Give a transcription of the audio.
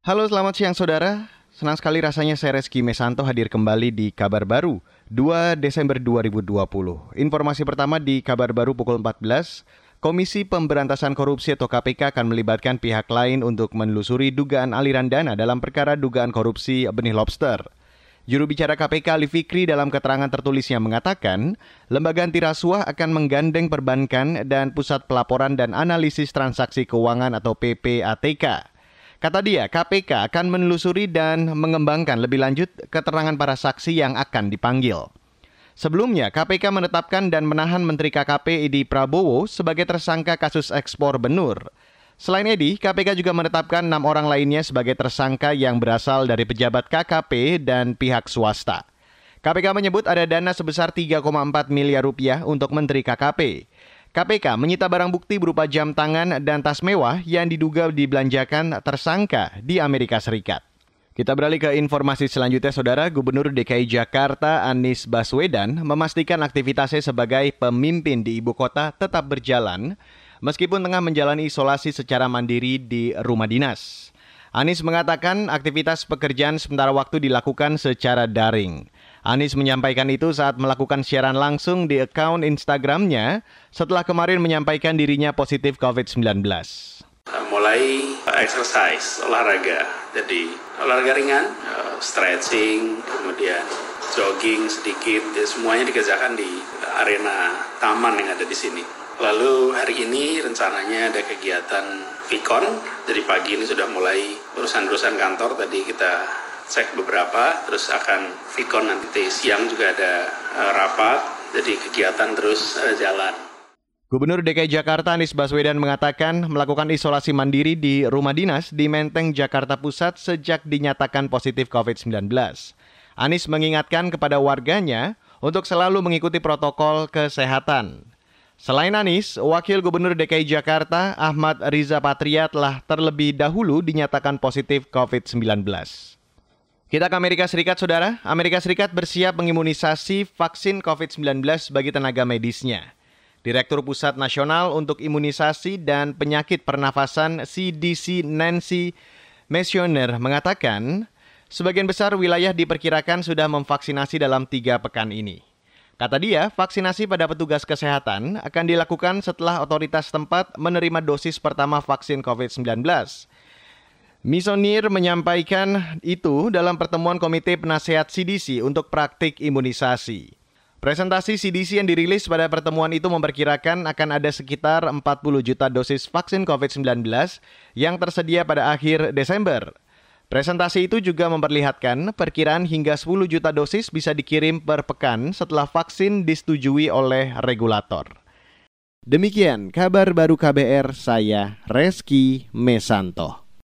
Halo selamat siang saudara, senang sekali rasanya saya Reski Mesanto hadir kembali di Kabar Baru 2 Desember 2020. Informasi pertama di Kabar Baru pukul 14, Komisi Pemberantasan Korupsi atau KPK akan melibatkan pihak lain untuk menelusuri dugaan aliran dana dalam perkara dugaan korupsi benih lobster. Juru bicara KPK Ali Fikri dalam keterangan tertulisnya mengatakan, lembaga anti rasuah akan menggandeng perbankan dan pusat pelaporan dan analisis transaksi keuangan atau PPATK. Kata dia, KPK akan menelusuri dan mengembangkan lebih lanjut keterangan para saksi yang akan dipanggil. Sebelumnya, KPK menetapkan dan menahan Menteri KKP Edi Prabowo sebagai tersangka kasus ekspor benur. Selain Edi, KPK juga menetapkan enam orang lainnya sebagai tersangka yang berasal dari pejabat KKP dan pihak swasta. KPK menyebut ada dana sebesar 3,4 miliar rupiah untuk Menteri KKP. KPK menyita barang bukti berupa jam tangan dan tas mewah yang diduga dibelanjakan tersangka di Amerika Serikat. Kita beralih ke informasi selanjutnya, Saudara. Gubernur DKI Jakarta Anies Baswedan memastikan aktivitasnya sebagai pemimpin di ibu kota tetap berjalan meskipun tengah menjalani isolasi secara mandiri di rumah dinas. Anies mengatakan aktivitas pekerjaan sementara waktu dilakukan secara daring. Anies menyampaikan itu saat melakukan siaran langsung di akun Instagramnya setelah kemarin menyampaikan dirinya positif COVID-19. Mulai exercise, olahraga. Jadi olahraga ringan, eh, stretching, kemudian jogging sedikit, ya semuanya dikerjakan di arena taman yang ada di sini. Lalu hari ini rencananya ada kegiatan Vicon, jadi pagi ini sudah mulai urusan-urusan kantor, tadi kita cek beberapa, terus akan Vicon nanti siang juga ada uh, rapat, jadi kegiatan terus uh, jalan. Gubernur DKI Jakarta Anies Baswedan mengatakan melakukan isolasi mandiri di rumah dinas di Menteng, Jakarta Pusat sejak dinyatakan positif COVID-19. Anies mengingatkan kepada warganya untuk selalu mengikuti protokol kesehatan. Selain Anies, Wakil Gubernur DKI Jakarta Ahmad Riza Patria telah terlebih dahulu dinyatakan positif COVID-19. Kita ke Amerika Serikat, Saudara. Amerika Serikat bersiap mengimunisasi vaksin COVID-19 bagi tenaga medisnya. Direktur Pusat Nasional untuk Imunisasi dan Penyakit Pernafasan CDC Nancy Messioner mengatakan, sebagian besar wilayah diperkirakan sudah memvaksinasi dalam tiga pekan ini. Kata dia, vaksinasi pada petugas kesehatan akan dilakukan setelah otoritas tempat menerima dosis pertama vaksin COVID-19 Misonir menyampaikan itu dalam pertemuan Komite Penasehat CDC untuk praktik imunisasi. Presentasi CDC yang dirilis pada pertemuan itu memperkirakan akan ada sekitar 40 juta dosis vaksin COVID-19 yang tersedia pada akhir Desember. Presentasi itu juga memperlihatkan perkiraan hingga 10 juta dosis bisa dikirim per pekan setelah vaksin disetujui oleh regulator. Demikian kabar baru KBR saya Reski Mesanto.